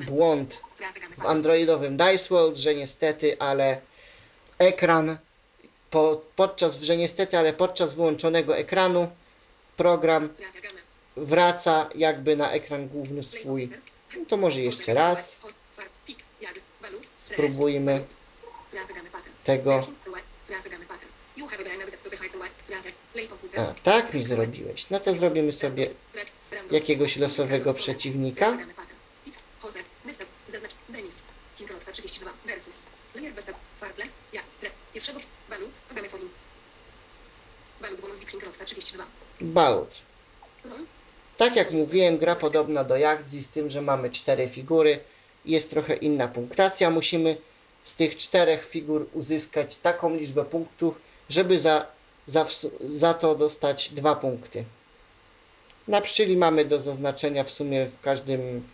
błąd w androidowym Dice World, że niestety, ale ekran po, podczas, że niestety, ale podczas wyłączonego ekranu program wraca jakby na ekran główny swój. No to może jeszcze raz spróbujmy tego. A, tak mi zrobiłeś. No to zrobimy sobie jakiegoś losowego przeciwnika. Zaznacz Denis. Kingrotwa 32 versus Layer Besta Farple. Ja. Tre. Pierwszego Balut. Agame Forum. Balut bonus Big Kingrotwa 32. Balut. Rol. Tak jak mówiłem, gra podobna do Jagdzi, z tym, że mamy cztery figury. Jest trochę inna punktacja. Musimy z tych czterech figur uzyskać taką liczbę punktów, żeby za, za, za to dostać dwa punkty. Na pszczyli mamy do zaznaczenia w sumie w każdym,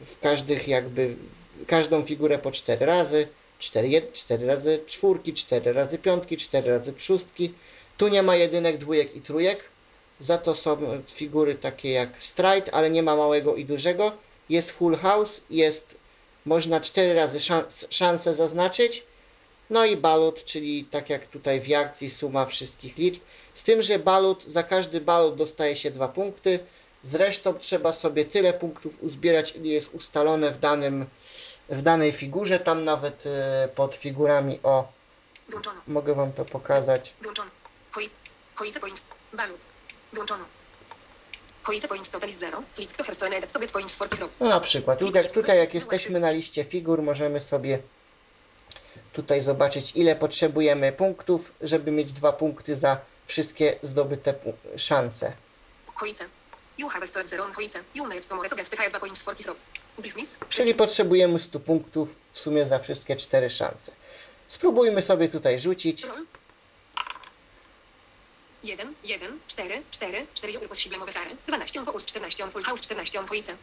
w każdych jakby, w każdą figurę po cztery razy. Cztery, jed, cztery razy czwórki, cztery razy piątki, cztery razy szóstki. Tu nie ma jedynek, dwójek i trójek. Za to są figury takie jak Stride, ale nie ma małego i dużego. Jest Full House, jest można cztery razy szans, szansę zaznaczyć. No i balut, czyli tak jak tutaj w akcji suma wszystkich liczb. Z tym, że balut, za każdy balut dostaje się dwa punkty. Zresztą trzeba sobie tyle punktów uzbierać, ile jest ustalone w, danym, w danej figurze. Tam nawet e, pod figurami, o, Włączono. mogę Wam to pokazać. Włączono. Hoi. Hoite points. Balut. Włączono. Hoite points total is zero. Click to first to get points for. No na przykład, tutaj, tutaj jak jesteśmy na liście figur, możemy sobie tutaj zobaczyć, ile potrzebujemy punktów, żeby mieć dwa punkty za wszystkie zdobyte szanse. Czyli potrzebujemy 100 punktów w sumie za wszystkie cztery szanse. Spróbujmy sobie tutaj rzucić. Roll. 1, 1, 4, 4, 4 euro posible sary. 12 on focus, 14 on full house, 14 on Hoite.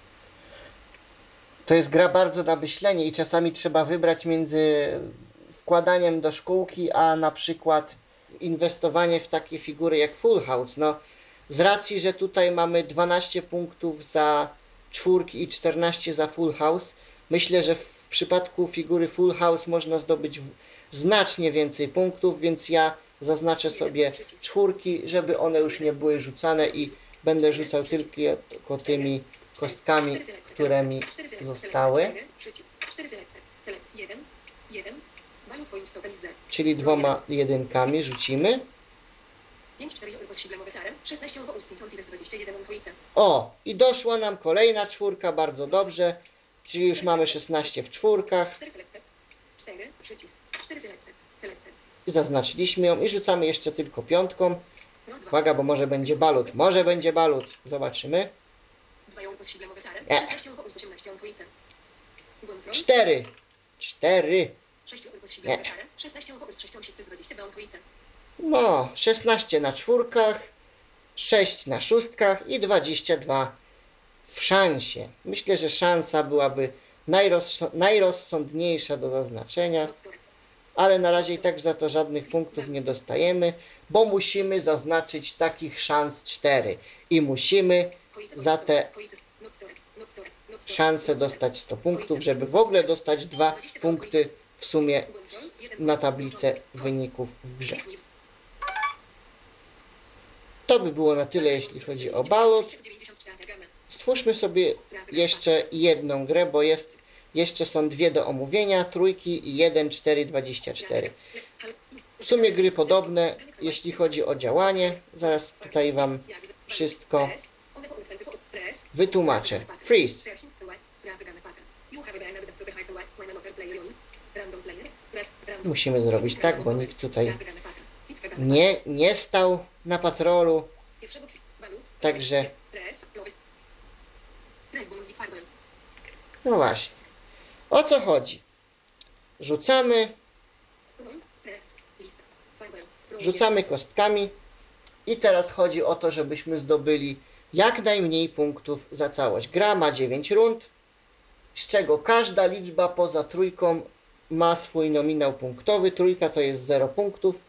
To jest gra bardzo na myślenie i czasami trzeba wybrać między wkładaniem do szkółki, a na przykład inwestowanie w takie figury jak Full House. No, z racji, że tutaj mamy 12 punktów za czwórki i 14 za Full House, myślę, że w przypadku figury Full House można zdobyć znacznie więcej punktów, więc ja zaznaczę sobie czwórki, żeby one już nie były rzucane i będę rzucał tylko, tymi kostkami, które mi zostały. Select 1. 1. Czyli dwoma jedynkami rzucimy. 5, 4, z 16, 21, O, i doszła nam kolejna czwórka, bardzo dobrze. Czyli już mamy 16 w czwórkach. 4 4, przycisk. 4 I zaznaczyliśmy ją i rzucamy jeszcze tylko piątką. Uwaga, bo może będzie balut. Może będzie balut. Zobaczymy. 2 z 16, 18, 4. 4. 6 euro z siedlemowe sarem. 16 owo ust 6622 on dwojice. No, 16 na czwórkach, 6 na szóstkach i 22 w szansie. Myślę, że szansa byłaby najroz, najrozsądniejsza do zaznaczenia, ale na razie i tak za to żadnych punktów nie dostajemy, bo musimy zaznaczyć takich szans 4 i musimy za te szanse dostać 100 punktów, żeby w ogóle dostać dwa punkty w sumie na tablicę wyników w grze. To by było na tyle, jeśli chodzi o balut. 694 gamma. Stwórzmy sobie jeszcze jedną grę, bo jest, jeszcze są dwie do omówienia, trójki i 1, 4, 24. W sumie gry podobne, jeśli chodzi o działanie. Zaraz tutaj Wam wszystko wytłumaczę. Freeze. Musimy zrobić tak, bo nikt tutaj nie, nie stał na patrolu, także no właśnie. O co chodzi? Rzucamy, rzucamy kostkami. I teraz chodzi o to, żebyśmy zdobyli jak najmniej punktów za całość. Gra ma 9 rund, z czego każda liczba poza trójką ma swój nominał punktowy. Trójka to jest 0 punktów.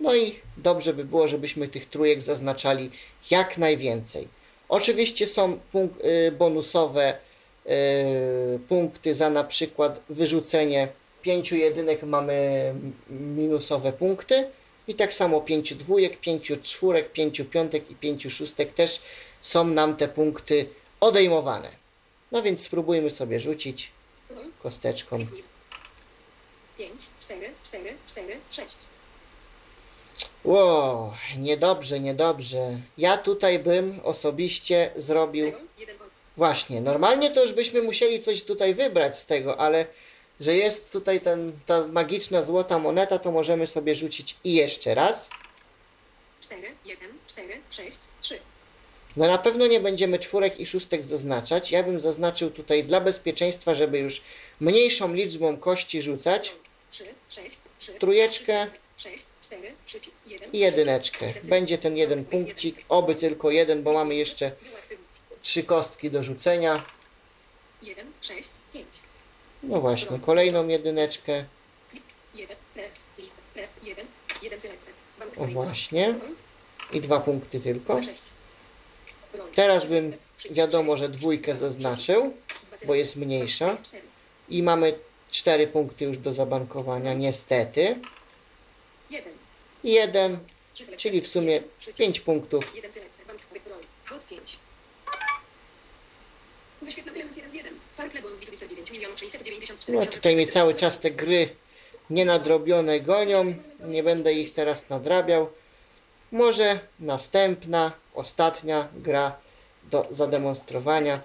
No i dobrze by było, żebyśmy tych trójek zaznaczali jak najwięcej. Oczywiście są punk- y, bonusowe y, punkty za na przykład wyrzucenie pięciu jedynek mamy minusowe punkty i tak samo pięciu dwójek, pięciu czwórek, pięciu piątek i pięciu szóstek też są nam te punkty odejmowane. No więc spróbujmy sobie rzucić kosteczką. 5, 4, 4, 4, 6. Wow, niedobrze, niedobrze. Ja tutaj bym osobiście zrobił. Właśnie, normalnie to już byśmy musieli coś tutaj wybrać z tego, ale że jest tutaj ten, ta magiczna złota moneta, to możemy sobie rzucić i jeszcze raz. 4, 1, 4, 6, 3. No na pewno nie będziemy czwórek i szóstek zaznaczać. Ja bym zaznaczył tutaj dla bezpieczeństwa, żeby już mniejszą liczbą kości rzucać 3, 6, 3. Trójeczkę. 6, 4, przycisk, 1. i jedyneczkę. Będzie ten jeden punkcik, oby tylko jeden, bo mamy jeszcze trzy kostki do rzucenia. 1, 6, 5. No właśnie, kolejną jedyneczkę. Klik, 1, press, lista, pre, 1, 1 select, bank O właśnie. I dwa punkty tylko. 6. Roll. Teraz bym wiadomo, że dwójkę zaznaczył, bo jest mniejsza. I mamy cztery punkty już do zabankowania, niestety. 1, I jeden, select, czyli w sumie jeden, pięć punktów. 1 select, bank story, roll. Hot 5. Wyświetlam element 1 z 1. Farkle bonus Witwica 9 milionów 694 No tutaj mnie cały czas te gry nienadrobione gonią. Nie będę ich teraz nadrabiał. Może następna, ostatnia gra do zademonstrowania.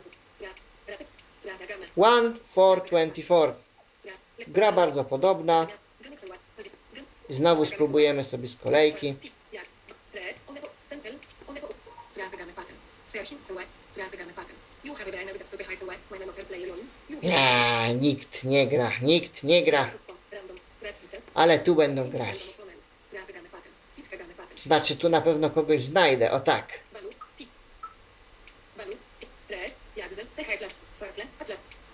One for 24. Gra bardzo podobna. Znowu spróbujemy sobie z kolejki. A, nikt nie gra, nikt nie gra. Ale tu będą grali. Znaczy, tu na pewno kogoś znajdę. O tak.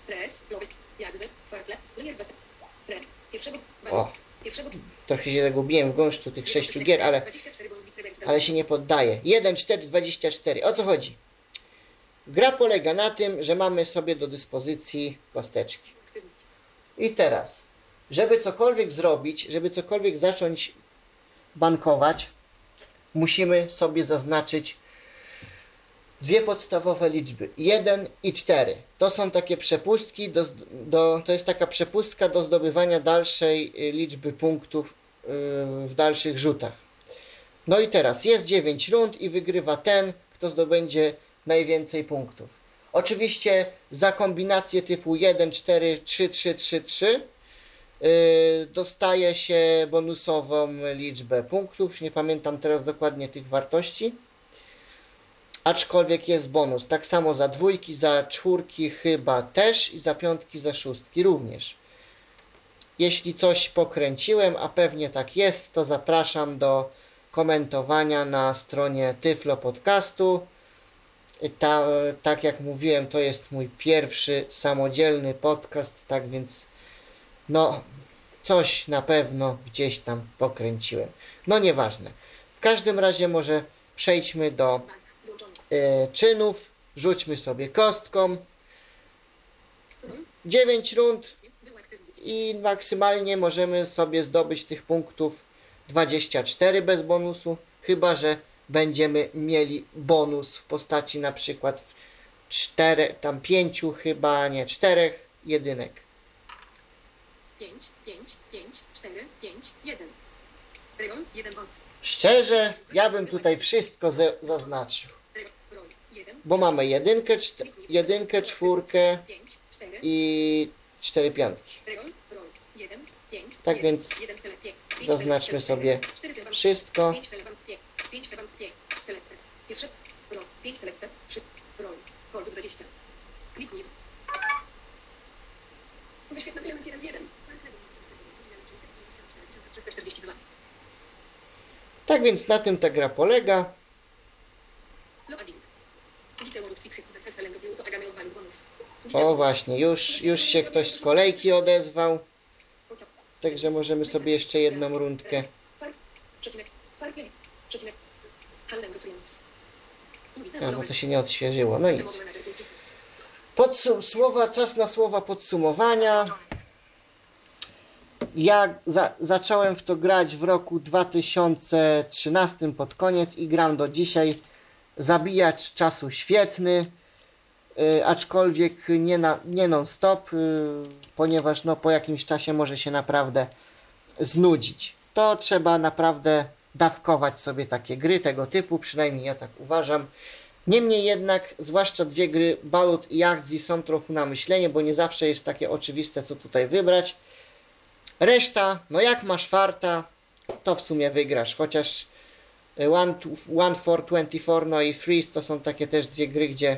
Tres, lowest, layer pierwszego, O. baluk, pierwszego, Trochę się zagubiłem w gąszczu tych sześciu gier, ale, 24 bonus Witwica ale się nie poddaję. 1, 4, 24. O co chodzi? Gra polega na tym, że mamy sobie do dyspozycji kosteczki. I teraz, żeby cokolwiek zrobić, żeby cokolwiek zacząć bankować, musimy sobie zaznaczyć dwie podstawowe liczby 1 i 4. To są takie przepustki, do, do, to jest taka przepustka do zdobywania dalszej y, liczby punktów y, w dalszych rzutach. No i teraz jest 9 rund i wygrywa ten, kto zdobędzie najwięcej punktów. Oczywiście za kombinację typu 1, 4, 3, 3, 3, 3 yy, dostaje się bonusową liczbę punktów. Nie pamiętam teraz dokładnie tych wartości. Aczkolwiek jest bonus. Tak samo za dwójki, za czwórki chyba też i za piątki, za szóstki również. Jeśli coś pokręciłem, a pewnie tak jest, to zapraszam do komentowania na stronie Tyflo Podcastu. Ta, tak jak mówiłem, to jest mój pierwszy samodzielny podcast, tak więc no coś na pewno gdzieś tam pokręciłem. No nieważne. W każdym razie może przejdźmy do czynów. Rzućmy sobie kostką. Mhm. 9 rund i maksymalnie możemy sobie zdobyć tych punktów 24 bez bonusu, chyba że będziemy mieli bonus w postaci na przykład 4, tam 5 chyba, nie, 4 jedynek. 5, 5, 5, 4, 5, 1. Regon, 1 gold. Szczerze, ja bym tutaj wszystko zaznaczył, Regon, roll, 1. bo mamy jedynkę, czt, jedynkę, czwórkę 5, 4. i 4 piątki. Regon, roll, 1, 5. Tak 1, więc 1 select, 5, zaznaczmy sobie wszystko. 5 select, 5, 5 select, 5, select step. Pierwszy, roll, 5 select step, 3, roll, hold 20. Kliknij. Wyświetlam element 1 z 1. 342. Tak więc na tym ta gra polega. O właśnie, już, już się ktoś z kolejki odezwał. Także możemy sobie jeszcze jedną rundkę. Friends. A, bo to się nie odświeżyło. No nic. Podsum- słowa, czas na słowa podsumowania. Ja za- zacząłem w to grać w roku 2013 pod koniec i gram do dzisiaj. Zabijacz czasu świetny, y, aczkolwiek nie, na, nie non-stop, y, ponieważ no, po jakimś czasie może się naprawdę znudzić. To trzeba naprawdę dawkować sobie takie gry tego typu, przynajmniej ja tak uważam. Niemniej jednak, zwłaszcza dwie gry, Balut i Yahtzee są trochę na myślenie, bo nie zawsze jest takie oczywiste, co tutaj wybrać. Reszta, no jak masz farta, to w sumie wygrasz, chociaż One, to- One for 24, no i Freeze to są takie też dwie gry, gdzie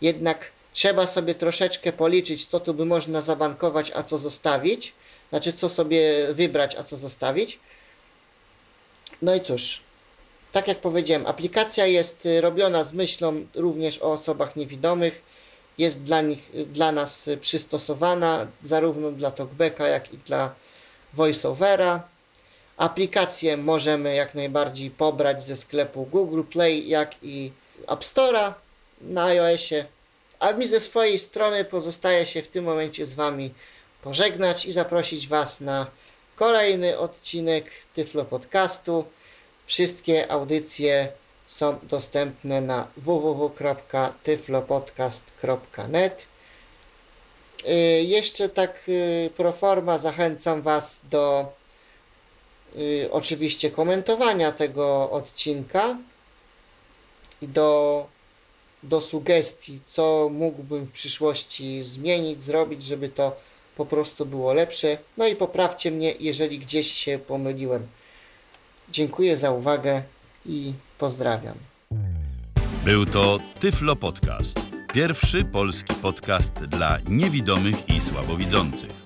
jednak trzeba sobie troszeczkę policzyć, co tu by można zabankować, a co zostawić. Znaczy, co sobie wybrać, a co zostawić. No i cóż, tak jak powiedziałem, aplikacja jest y, robiona z myślą również o osobach niewidomych. Jest dla nich, dla nas y, przystosowana zarówno dla talkbacka, jak i dla voiceovera. Aplikację możemy jak najbardziej pobrać ze sklepu Google Play, jak i App Store'a na iOSie. A mi ze swojej strony pozostaje się w tym momencie z Wami pożegnać i zaprosić Was na kolejny odcinek Tyflo Podcastu. Wszystkie audycje są dostępne na www.tyflopodcast.net. Y, Jeszcze tak y, pro forma zachęcam Was do y, oczywiście komentowania tego odcinka i do, do sugestii, co mógłbym w przyszłości zmienić, zrobić, żeby to po prostu było lepsze. No i poprawcie mnie, jeżeli gdzieś się pomyliłem. Dziękuję za uwagę i pozdrawiam. Był to Tyflo Podcast. Pierwszy polski podcast dla niewidomych i słabowidzących.